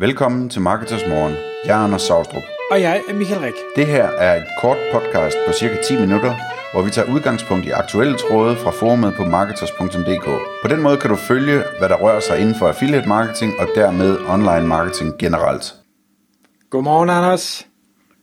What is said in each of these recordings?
Velkommen til Marketers Morgen. Jeg er Anders Saustrup. Og jeg er Michael Rik. Det her er et kort podcast på cirka 10 minutter, hvor vi tager udgangspunkt i aktuelle tråde fra forumet på marketers.dk. På den måde kan du følge, hvad der rører sig inden for affiliate marketing og dermed online marketing generelt. Godmorgen, Anders.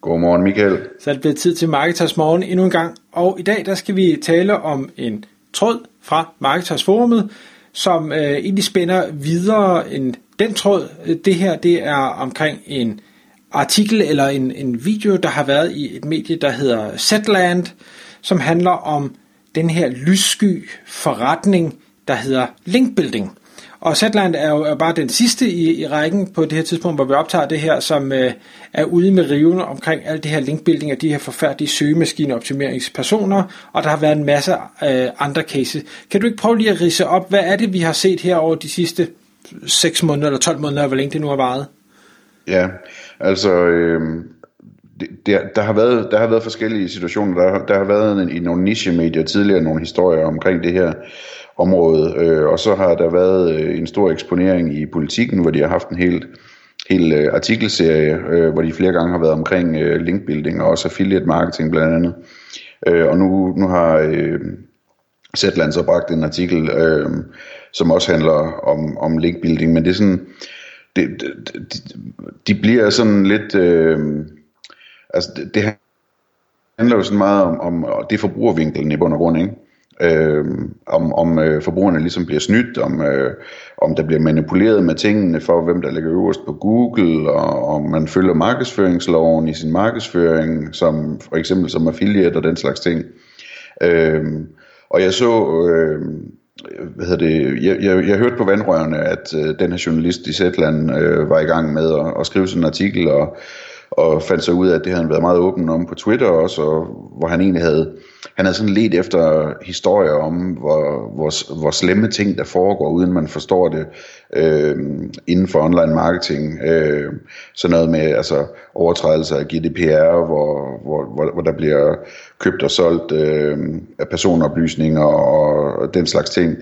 Godmorgen, Michael. Så er det blevet tid til Marketers Morgen endnu en gang. Og i dag der skal vi tale om en tråd fra Marketers Forumet, som øh, egentlig spænder videre end den tråd. Øh, det her det er omkring en artikel eller en, en video, der har været i et medie, der hedder Setland, som handler om den her lyssky forretning, der hedder linkbuilding. Og Zetland er jo er bare den sidste i, i rækken på det her tidspunkt, hvor vi optager det her, som øh, er ude med riven omkring alt det her linkbuilding af de her forfærdelige søgemaskineoptimeringspersoner, og der har været en masse øh, andre cases. Kan du ikke prøve lige at rise op, hvad er det, vi har set her over de sidste 6 måneder eller 12 måneder, hvor længe det nu har varet? Ja, altså... Øh det, der, der, har været, der har været forskellige situationer. Der, der har været en, i nogle niche-medier tidligere nogle historier omkring det her område, øh, og så har der været øh, en stor eksponering i politikken, hvor de har haft en helt hel øh, artikelserie, øh, hvor de flere gange har været omkring øh, linkbuilding og også affiliate marketing blandt andet. Øh, og nu, nu har øh, Zetland så bragt en artikel, øh, som også handler om, om linkbuilding, men det er sådan, det, de, de bliver sådan lidt, øh, altså det, det handler jo sådan meget om, om det forbrugervinkelen i bund og grund, ikke? øh, om, om øh, forbrugerne ligesom bliver snydt, om, øh, om der bliver manipuleret med tingene for, hvem der ligger øverst på Google, og om man følger markedsføringsloven i sin markedsføring, som for eksempel som affiliate og den slags ting. Øh, og jeg så, øh, Øh, hvad hedder det, jeg, jeg, jeg hørte på vandrørene, at øh, den her journalist i Zetland øh, var i gang med at, at skrive sådan en artikel, og og fandt så ud af, at det havde han været meget åben om på Twitter også, og hvor han egentlig havde, han havde sådan let efter historier om, hvor, hvor, hvor slemme ting der foregår, uden man forstår det øh, inden for online marketing. Øh, sådan noget med altså, overtrædelser af GDPR, hvor, hvor, hvor, hvor der bliver købt og solgt øh, af personoplysninger og, og den slags ting.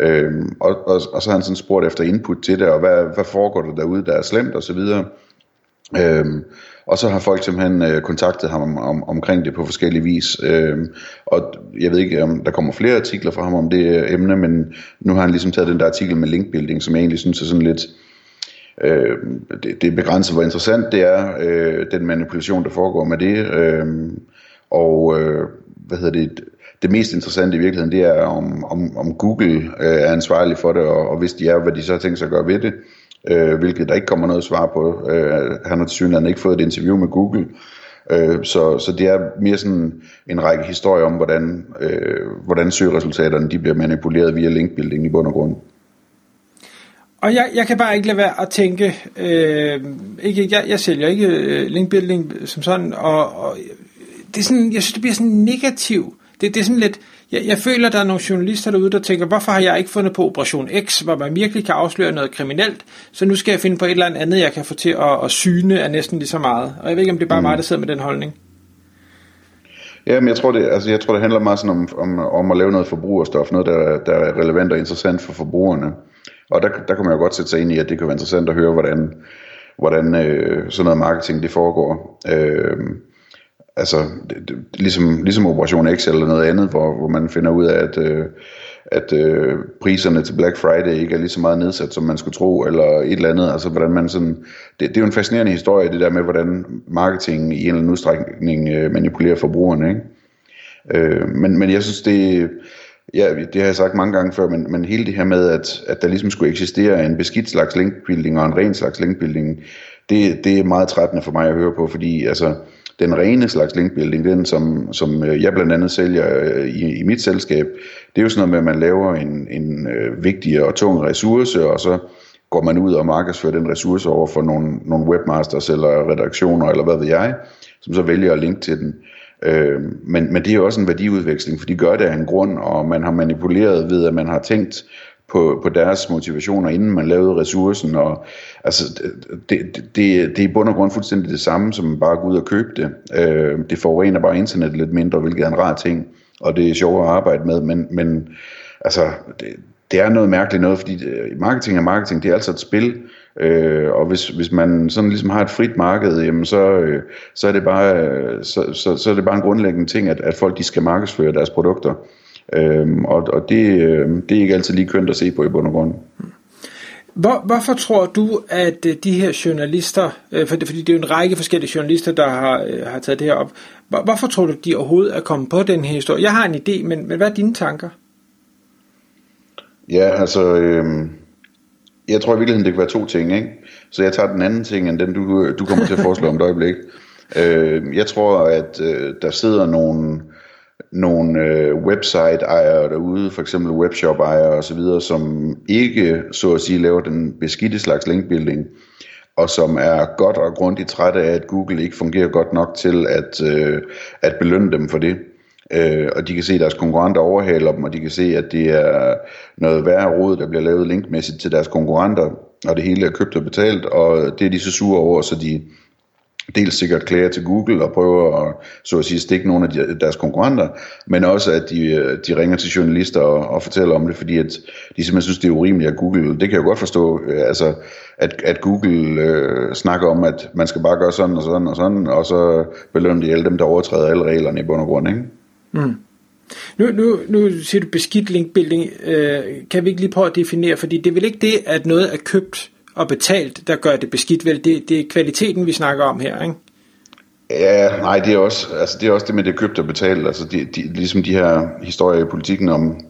Øh, og, og, og så har han sådan spurgt efter input til det, og hvad, hvad foregår der derude, der er slemt osv., Øhm, og så har folk simpelthen øh, kontaktet ham om, om, omkring det på forskellige vis. Øhm, og jeg ved ikke, om der kommer flere artikler fra ham om det øh, emne, men nu har han ligesom taget den der artikel med linkbuilding, som jeg egentlig synes er sådan lidt... Øh, det, det begrænser, hvor interessant det er, øh, den manipulation, der foregår med det. Øh, og øh, hvad hedder det, det mest interessante i virkeligheden, det er om, om, om Google øh, er ansvarlig for det, og, og hvis de er, hvad de så har tænkt sig at gøre ved det øh, hvilket der ikke kommer noget svar på. Øh, han har til ikke fået et interview med Google, øh, så, så det er mere sådan en række historier om, hvordan, øh, hvordan søgeresultaterne de bliver manipuleret via linkbuilding i bund og grund. Og jeg, jeg kan bare ikke lade være at tænke, øh, ikke, jeg, jeg sælger ikke øh, linkbuilding som sådan, og, og det er sådan, jeg synes, det bliver sådan negativ. Det, det er sådan lidt, jeg, jeg føler, der er nogle journalister derude, der tænker, hvorfor har jeg ikke fundet på Operation X, hvor man virkelig kan afsløre noget kriminelt, så nu skal jeg finde på et eller andet, jeg kan få til at, at syne af næsten lige så meget. Og jeg ved ikke, om det er bare mm. mig, der sidder med den holdning. Ja, men jeg tror, det, altså, jeg tror, det handler meget sådan om, om, om at lave noget forbrugerstof, noget, der, der er relevant og interessant for forbrugerne. Og der, der kan man jo godt sætte sig ind i, at det kan være interessant at høre, hvordan, hvordan øh, sådan noget marketing det foregår. Øh, altså det, det, ligesom, ligesom Operation X eller noget andet, hvor, hvor man finder ud af, at, øh, at øh, priserne til Black Friday ikke er lige så meget nedsat, som man skulle tro, eller et eller andet. Altså hvordan man sådan, det, det er jo en fascinerende historie, det der med, hvordan marketing i en eller anden udstrækning øh, manipulerer forbrugerne. Ikke? Øh, men, men jeg synes, det, ja, det har jeg sagt mange gange før, men, men hele det her med, at, at der ligesom skulle eksistere en beskidt slags linkbuilding og en ren slags linkbuilding, det, det er meget trættende for mig at høre på, fordi altså, den rene slags linkbuilding, den som, som øh, jeg blandt andet sælger øh, i, i mit selskab, det er jo sådan noget med, at man laver en, en øh, vigtig og tung ressource, og så går man ud og markedsfører den ressource over for nogle, nogle webmasters eller redaktioner, eller hvad ved jeg, som så vælger at linke til den. Øh, men, men det er jo også en værdiudveksling, for de gør det af en grund, og man har manipuleret ved, at man har tænkt på, på deres motivationer, inden man lavede ressourcen. Og, altså, det, det, det, det er i bund og grund fuldstændig det samme, som bare at gå ud og købe det. Øh, det forurener bare internet lidt mindre, hvilket er en rar ting, og det er sjovere at arbejde med, men, men altså, det, det er noget mærkeligt noget, fordi øh, marketing er marketing, det er altså et spil, Øh, og hvis, hvis man sådan ligesom har et frit marked, jamen så, øh, så, er det bare, øh, så, så, så er det bare en grundlæggende ting, at, at folk de skal markedsføre deres produkter. Øh, og og det, øh, det er ikke altid lige kønt at se på i bund og grund. Hvor, hvorfor tror du, at øh, de her journalister, øh, for, fordi det er jo en række forskellige journalister, der har, øh, har taget det her op, hvor, hvorfor tror du, de overhovedet er kommet på den her historie? Jeg har en idé, men, men hvad er dine tanker? Ja, altså, øh, jeg tror i virkeligheden, det kan være to ting, ikke? Så jeg tager den anden ting, end den du, du kommer til at foreslå om et øjeblik. Øh, jeg tror, at øh, der sidder nogle, nogle øh, website-ejere derude, for eksempel webshop-ejere osv., som ikke, så at sige, laver den beskidte slags linkbuilding, og som er godt og grundigt trætte af, at Google ikke fungerer godt nok til at, øh, at belønne dem for det øh, og de kan se, at deres konkurrenter overhaler dem, og de kan se, at det er noget værre råd, der bliver lavet linkmæssigt til deres konkurrenter, og det hele er købt og betalt, og det er de så sure over, så de dels sikkert klager til Google og prøver at, så at sige, stikke nogle af de, deres konkurrenter, men også at de, de ringer til journalister og, og fortæller om det, fordi at de simpelthen synes, det er urimeligt, at Google, det kan jeg godt forstå, øh, altså, at, at Google øh, snakker om, at man skal bare gøre sådan og sådan og sådan, og så belønner de alle dem, der overtræder alle reglerne i bund og grund, ikke? Mm. Nu, nu, nu siger du beskidt linkbuilding. Øh, kan vi ikke lige prøve at definere, fordi det er vel ikke det, at noget er købt og betalt, der gør det beskidt, vel? Det, det er kvaliteten, vi snakker om her, ikke? Ja, nej, det er også, altså det er også det med det købt og betalt. Altså de, de, ligesom de her historier i politikken om,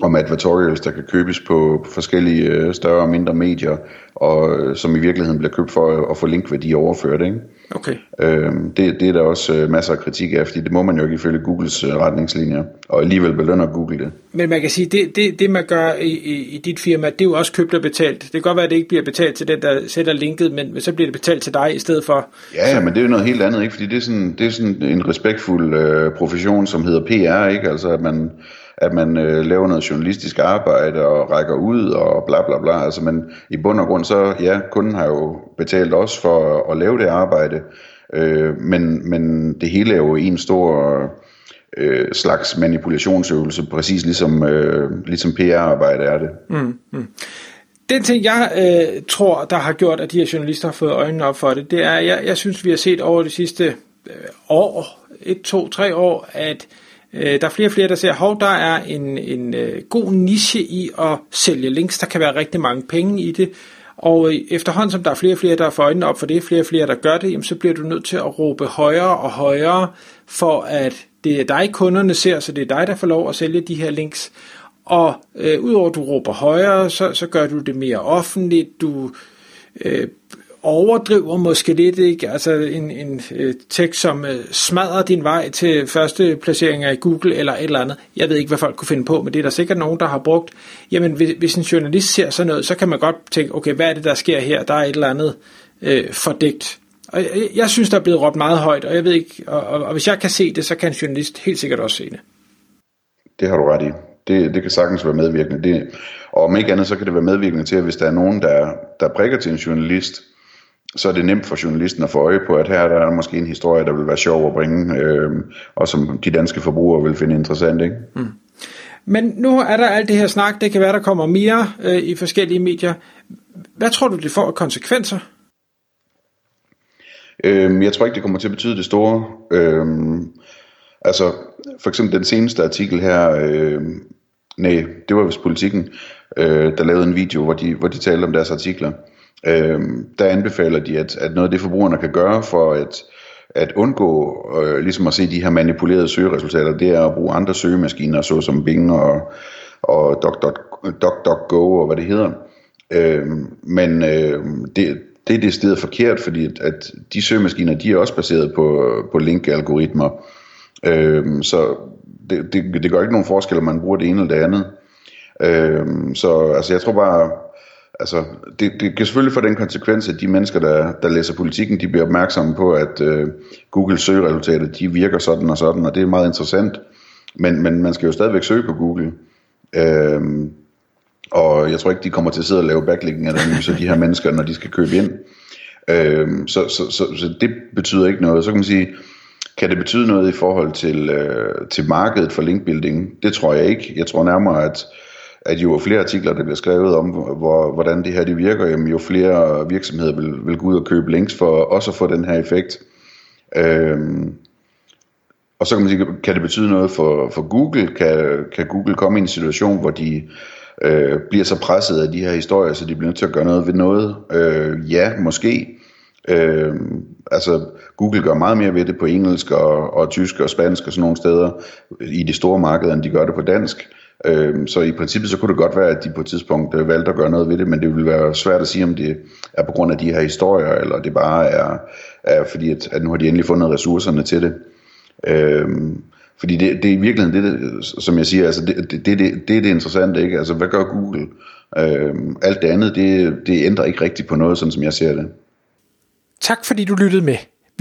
om advertorials, der kan købes på forskellige øh, større og mindre medier, og øh, som i virkeligheden bliver købt for at få linkværdi overført. Ikke? Okay. Øhm, det, det er der også øh, masser af kritik af, fordi det må man jo ikke ifølge Googles retningslinjer, og alligevel belønner Google det. Men man kan sige, det, det, det man gør i, i, i dit firma, det er jo også købt og betalt. Det kan godt være, at det ikke bliver betalt til den, der sætter linket, men så bliver det betalt til dig i stedet for. Ja, ja men det er jo noget helt andet, ikke? fordi det er sådan, det er sådan en respektfuld øh, profession, som hedder PR, ikke? altså at man at man øh, laver noget journalistisk arbejde og rækker ud og bla bla bla. Altså, men i bund og grund så, ja, kunden har jo betalt os for at, at lave det arbejde, øh, men, men det hele er jo en stor øh, slags manipulationsøvelse, præcis ligesom, øh, ligesom PR-arbejde er det. Mm, mm. Den ting, jeg øh, tror, der har gjort, at de her journalister har fået øjnene op for det, det er, jeg, jeg synes, vi har set over de sidste øh, år, et, to, tre år, at Øh, Øh, der er flere og flere, der siger, hov, der er en, en øh, god niche i at sælge links. Der kan være rigtig mange penge i det. Og øh, efterhånden som der er flere og flere, der får øjnene op for det, flere og flere, der gør det, jamen, så bliver du nødt til at råbe højere og højere, for at det er dig, kunderne ser, så det er dig, der får lov at sælge de her links. Og øh, udover at du råber højere, så, så gør du det mere offentligt, du øh, overdriver måske lidt, ikke? Altså en, en øh, tekst, som øh, smadrer din vej til første placeringer i Google eller et eller andet. Jeg ved ikke, hvad folk kunne finde på, men det er der sikkert nogen, der har brugt. Jamen, hvis, hvis en journalist ser sådan noget, så kan man godt tænke, okay, hvad er det, der sker her? Der er et eller andet øh, fordægt. Og jeg, jeg synes, der er blevet råbt meget højt, og jeg ved ikke, og, og, og hvis jeg kan se det, så kan en journalist helt sikkert også se det. Det har du ret i. Det, det kan sagtens være medvirkende. Det, og om ikke andet, så kan det være medvirkende til, at hvis der er nogen, der, der prikker til en journalist, så er det nemt for journalisten at få øje på, at her der er måske en historie, der vil være sjov at bringe, øh, og som de danske forbrugere vil finde interessant. Ikke? Mm. Men nu er der alt det her snak, det kan være, der kommer mere øh, i forskellige medier. Hvad tror du, det får af konsekvenser? Øh, jeg tror ikke, det kommer til at betyde det store. Øh, altså, for eksempel den seneste artikel her, øh, nej, det var vist politikken, øh, der lavede en video, hvor de, hvor de talte om deres artikler øh, der anbefaler de, at, at noget af det forbrugerne kan gøre for at, at undgå øh, ligesom at se de her manipulerede søgeresultater, det er at bruge andre søgemaskiner, såsom Bing og, og DuckDuckGo og hvad det hedder. Øh, men øh, det, det er det sted forkert, fordi at, at de søgemaskiner, de er også baseret på, på link-algoritmer. Øh, så det, det, det gør ikke nogen forskel, om man bruger det ene eller det andet. Øh, så altså, jeg tror bare, altså, det, det kan selvfølgelig få den konsekvens, at de mennesker, der, der læser politikken, de bliver opmærksomme på, at øh, Google søgeresultater, de virker sådan og sådan, og det er meget interessant. Men, men man skal jo stadigvæk søge på Google. Øhm, og jeg tror ikke, de kommer til at sidde og lave backlinking-analyser, de her mennesker, når de skal købe ind. Øhm, så, så, så, så det betyder ikke noget. Så kan man sige, kan det betyde noget i forhold til, øh, til markedet for linkbuilding? Det tror jeg ikke. Jeg tror nærmere, at at jo flere artikler, der bliver skrevet om, hvor, hvordan det her det virker, jamen, jo flere virksomheder vil, vil gå ud og købe links for også at få den her effekt. Øhm, og så kan man sige, kan det betyde noget for, for Google? Kan, kan Google komme i en situation, hvor de øh, bliver så presset af de her historier, så de bliver nødt til at gøre noget ved noget? Øh, ja, måske. Øh, altså Google gør meget mere ved det på engelsk og, og tysk og spansk og sådan nogle steder i de store markeder, end de gør det på dansk. Øh, så i princippet så kunne det godt være, at de på et tidspunkt øh, valgte at gøre noget ved det, men det ville være svært at sige, om det er på grund af de her historier, eller det bare er, er fordi, at, at nu har de endelig fundet ressourcerne til det. Øhm, fordi det, det er i virkeligheden det, som jeg siger, altså det, det, det, det, er det interessante, ikke? Altså hvad gør Google? Øhm, alt det andet, det, det ændrer ikke rigtigt på noget, sådan som jeg ser det. Tak fordi du lyttede med.